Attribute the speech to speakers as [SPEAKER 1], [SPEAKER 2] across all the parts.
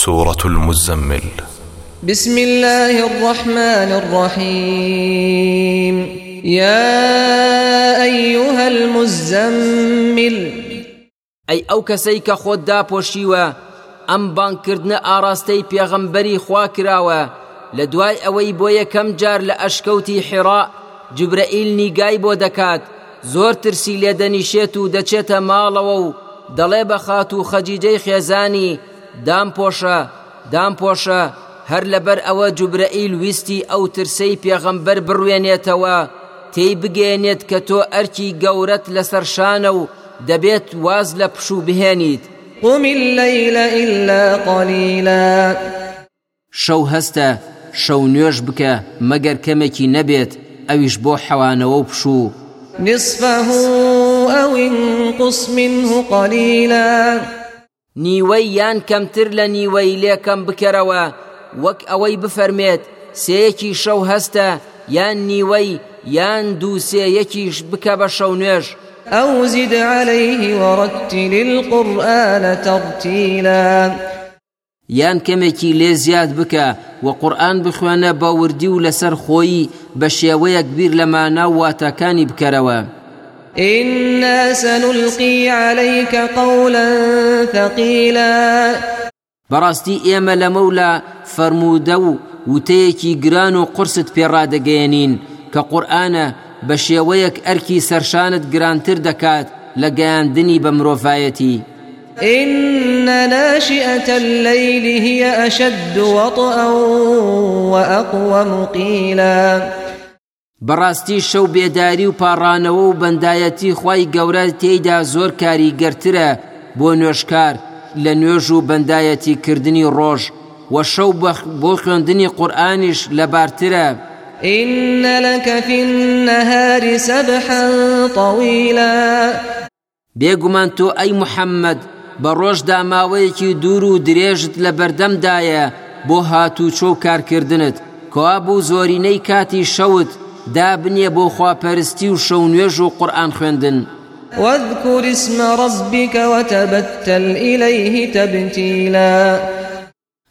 [SPEAKER 1] سورة المزمل.
[SPEAKER 2] بسم الله الرحمن الرحيم. يا أيها المزمل.
[SPEAKER 3] ئەی ئەو کەسەی کە خۆت داپۆشیوە ئەم بانکردنە ئاراستەی پێغەمبەری خوا کراوە لە دوای ئەوەی بۆ یەکەم جار ئەشکەوتی حێڕا جبرەئیل نیگای بۆ دەکات زۆر ترسی لێدەنیشێت و دەچێتە ماڵەوە و دەڵێ بە خات و خەجیجەی خێزانی دام پۆشە دام پۆشە هەر لەبەر ئەوە جوبرەئیل ویستی ئەو ترسەی پێغەمبەر بڕوێنێتەوە تێی بگەێنێت کە تۆ ئەرکی گەورەت لەسەر شانە و دەبێت واز لە پشوو بهێنیت.
[SPEAKER 2] قم الليل إلا قليلا.
[SPEAKER 3] شەو هەستە شەو نوێژ بکە مەگەر کەمێکی نەبێت ئەویش بۆ حەوانەوە و پشوو.
[SPEAKER 2] نصفه أو انقص منه قليلا.
[SPEAKER 3] نیوەی یان کەمتر لە نیوەی لێکەم بکەرەوە وەک ئەوەی بفەرمێت سەیەکی شەو هەستە یان نیوەی یان دوو سێیەکیش بکە بە شەو نوێژ
[SPEAKER 2] أو زد عليه ورتل القرآن ترتيلا.
[SPEAKER 3] یان کەمێکی لێ زیاد بکە و قورآن بخوێنە بە وردی و لەسەر خۆی بە شێوەیەک بیر لە ماناو واتەکانی بکەرەوە
[SPEAKER 2] إنا سنلقي عليك قولا ثقيلا.
[SPEAKER 3] بەڕاستی ئێمە لە مەولا فەرموودە و وتەیەکی گران و قرست پێڕادەگەیەنین کە قورآانە بە شێوەیەک ئەرکی سەرشانت گرانتر دەکات لە گەیاندنی بە مرۆڤایەتی.
[SPEAKER 2] إن ناشئة الليل هي أشد وطئا وأقوم قيلا
[SPEAKER 3] بەڕاستی شەو بێداری و پاڕانەوە و بەندایەتی خی گەورە تێیدا زۆر کاریگەرترە بۆ نوێشکار لە نوێژ و بەندایەتی کردنی ڕۆژ و شەو بۆ خوێندنی قورئانیش لەبارترە.
[SPEAKER 2] إن لك في النهار سبحا طويلا.
[SPEAKER 3] بێگومان تۆ ئەی محەممەد بە ڕۆژدا ماوەیەکی دوور و درێژت لە بەردەمدایە بۆ هاتوو چۆ کارکردنت کوا بوو زۆرینەی کاتی شەوت دابنێ بۆ خواپەرستی و شەو نوێژ و قورآن خوێندن.
[SPEAKER 2] واذكر اسم ربك وتبتل إليه تبتيلا.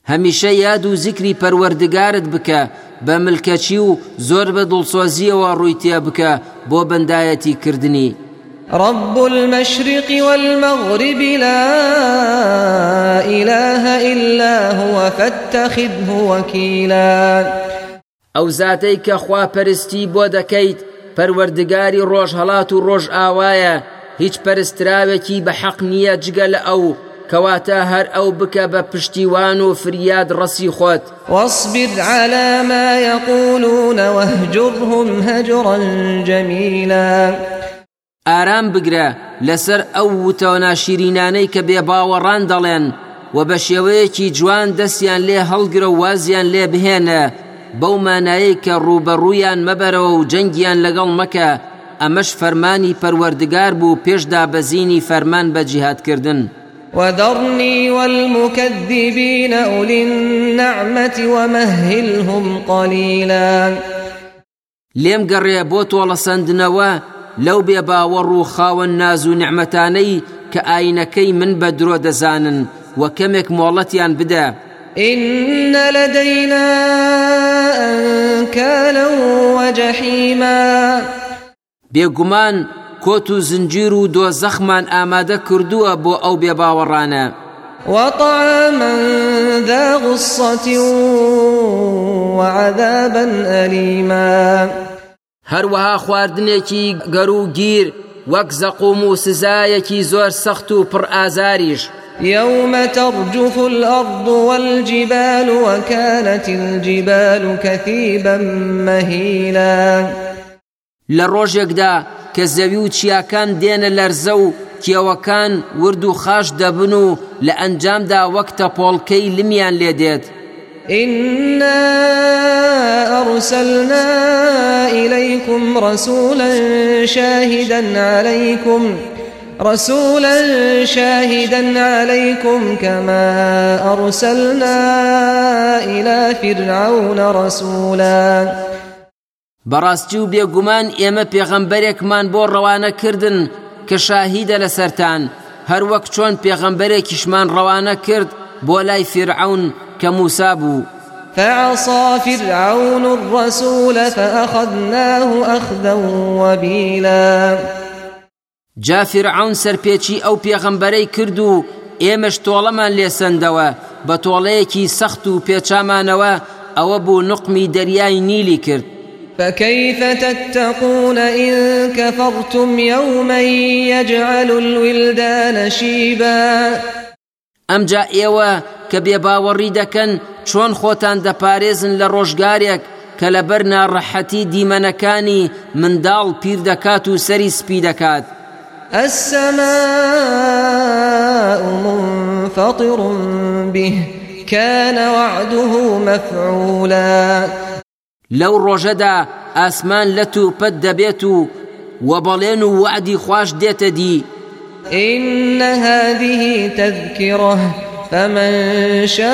[SPEAKER 3] هەمیشە یاد و زیکری پەروەردگارت بکە بە ملکەچی و زۆر بە دڵسۆزیەوە ڕووی تێ بکە بۆ بەندایەتی کردنی.
[SPEAKER 2] رب المشرق والمغرب لا إله إلا هو فاتخذه وكيلا.
[SPEAKER 3] ئەو زاتەی کە خوا پەرستی بۆ دەکەیت پەروەردگاری ڕۆژ هەڵات و ڕۆژ ئاوایە. هیچ پەرستراوێکی بە حەق نییە جگە لە ئەو. کەواتە هەر ئەو بکە بە پشتیوان و فریاد ڕەسی خۆت.
[SPEAKER 2] واصبر على ما يقولون واهجرهم هجرا جميلا.
[SPEAKER 3] ئارام بگرە لەسەر ئەو وتەوە ناشیرینانەی کە بێ باوەڕان دەڵێن و بە شێوەیەکی جوان دەستیان لێ هەڵگرە و وازیان لێ بهێنە. بەو مانایی کە ڕوبەڕوویان مەبەرەوە و جەنگیان لەگەڵ مەکە ئەمەش فەرمانی پەروەردگار بوو پێشدا بەزینی فەرمان بە جیهادکردن.
[SPEAKER 2] وذرني والمكذبين أولي النعمة ومهلهم قليلا
[SPEAKER 3] لێم گەڕێ بۆ تۆڵە سندنەوە لەو بێ باوەڕ و خاوەن ناز و نعمەتانەی کە ئاینەکەی من بە درۆ دەزانن و کەمێک مۆڵەتیان بدە
[SPEAKER 2] إن لدينا أنكالا وجحيما.
[SPEAKER 3] بێگومان کۆت و زنجیر و دۆ زەخمان ئامادە کردووە بۆ ئەو بێ باوەڕانە
[SPEAKER 2] وطعاما ذا غصة وعذابا أليما.
[SPEAKER 3] هەروەها خواردنێکی گەر و گیر وەک زەقوم و سزایەکی زۆر سەخت و پڕ ئازاریش
[SPEAKER 2] يوم ترجف الأرض والجبال وكانت الجبال كثيبا مهيلا.
[SPEAKER 3] لە ڕۆژێکدا کە زەوی و چیاکان دێنە لەرزە و کێوەکان ورد و خاش دەبن و لە ئەنجامدا وەک تەپۆڵکەی لمیان لێ دێت.
[SPEAKER 2] إنا أرسلنا إليكم رسولا شاهدا عليكم رسولا شاهدا عليكم كما أرسلنا إلى فرعون رسولا.
[SPEAKER 3] بەڕاستی و بێگومان ئێمە پێغەمبەرێکمان بۆ ڕەوانە کردن کە شاهیدە لەسەرتان هەر وەک چۆن پێغەمبەرێکیشمان ڕەوانە کرد بۆ لای فرعون کە موسا بوو.
[SPEAKER 2] فعصى فرعون الرسول فأخذناه أخذا وبيلا.
[SPEAKER 3] جا فرعون سەرپێکی ئەو پێغەمبەرەی کرد و ئێمەش تۆڵەمان لێسەندەوە بە تۆڵەیەکی سەخت و پێچامانەوە ئەوە بوو نقمی دەریای نیلی کرد.
[SPEAKER 2] فكيف تتقون إن كفرتم يوما يجعل الولدان شيبا؟
[SPEAKER 3] ئەمجا ئێوە کە بێباوەڕی دەکەن چۆن خۆتان دەپارێزن لە ڕۆژگارێک کە لەبەر ناڕەحەتی دیمەنەکانی منداڵ پیر دەکات و سەری سپی دەکات.
[SPEAKER 2] السماء منفطر به كان وعده مفعولا.
[SPEAKER 3] لەو ڕۆژەدا ئاسمان لەت و پەت دەبێت و وەبەڵێن و وعدی خوش دێتە دی
[SPEAKER 2] إن هذه تذكرة فمن شاء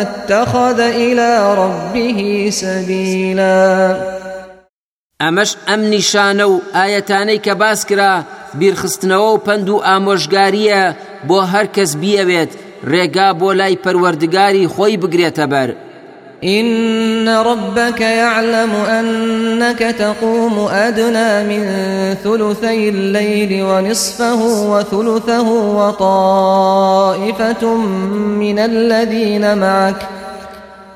[SPEAKER 2] اتخذ إلى ربه سبيلا.
[SPEAKER 3] ئەمەش ئەم نیشانە و ئایەتانەی کە باس کرا بیرخستنەوە و پند و ئامۆژگاریە بۆ هەر کەس بیەوێت ڕێگا بۆ لای پەروەردگاری خۆی بگرێتە بەر.
[SPEAKER 2] إن ربك يعلم أنك تقوم أدنى من ثلثي الليل ونصفه وثلثه وطائفة من الذين معك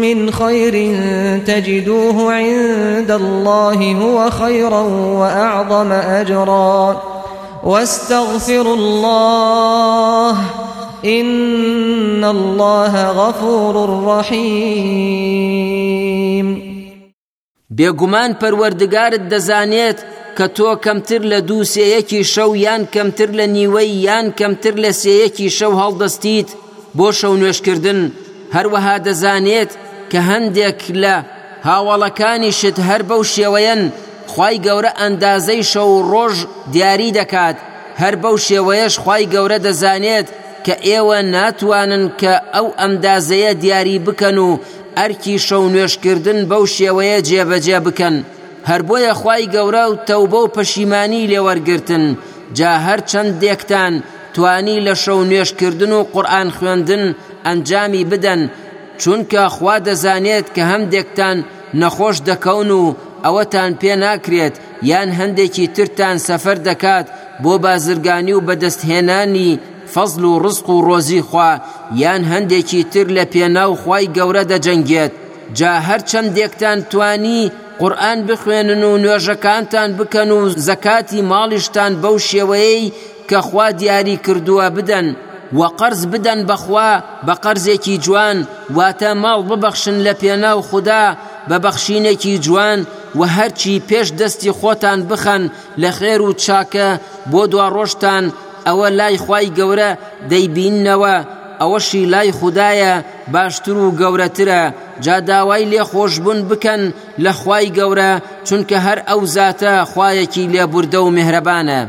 [SPEAKER 2] من خير تجدوه عند الله هو خيرا وأعظم أجرا. واستغفروا الله إن الله غفور رحيم.
[SPEAKER 3] بێگومان پەروەردگارت دەزانێت کە تۆ کەمتر لە دوو سێیەکی شەو یان کەمتر لە نیوەی یان کەمتر لە سێیەکی شەو هەڵدەستیت بۆ شەو نوێشکردن. هەروەها دەزانێت کە هەندێک لە هاوڵەکانی شت هەر بەو شێوەیەن خی گەورە ئەندازەی شەو ڕۆژ دیاری دەکات. هەر بەو شێوەیەش خی گەورە دەزانێت کە ئێوە ناتوانن کە ئەو ئەمدازەیە دیاری بکەن و ئەرکی شەو نوێشکردن بەو شێوەیە جێبەجێ بکەن. هەر بۆیە خی گەورە و تەوبە و پەشیمانی لێوەرگتن جا هەر چەند دێکتان توانی لە شەو نوێشکردن و قورآن خوێندن ئەنجامی بدەن چونکە خوا دەزانێت کە هەندێکتان نەخۆش دەکەون و ئەوەتان پێ ناکرێت یان هەندێکی ترتان سەفەر دەکات بۆ بازرگانی و بەدەستهێنانی فەزل و ڕزق و ڕۆزی خوا یان هەندێکی تر لە پێناو خوای گەورە دەجەنگێت. جا هەر چەندێکتان توانی قورآن بخوێنن و نوێژەکانتان بکەن و زەکاتی ماڵیشتان بەو شێوەیەی کە خوا دیاری کردووە بدەن. و قەرز بدەن بەخوا بە قەرزێکی جوان واتە ماڵ ببەخشن لە پێناو خوددا بە بەخشینێکی جوان و هەرچی پێش دەستی خۆتان بخەن لە خێر و چاکە بۆ دوا ڕۆژتان ئەوە لای خی گەورە دەیبینەوە ئەوەشی لای خوددایە باشتر و گەورەترە جا داوای لێ خۆشببوون بکەن لە خی گەورە چونکە هەر ئەو زاتە خوایەکی لێبوردە و مهرەبانە.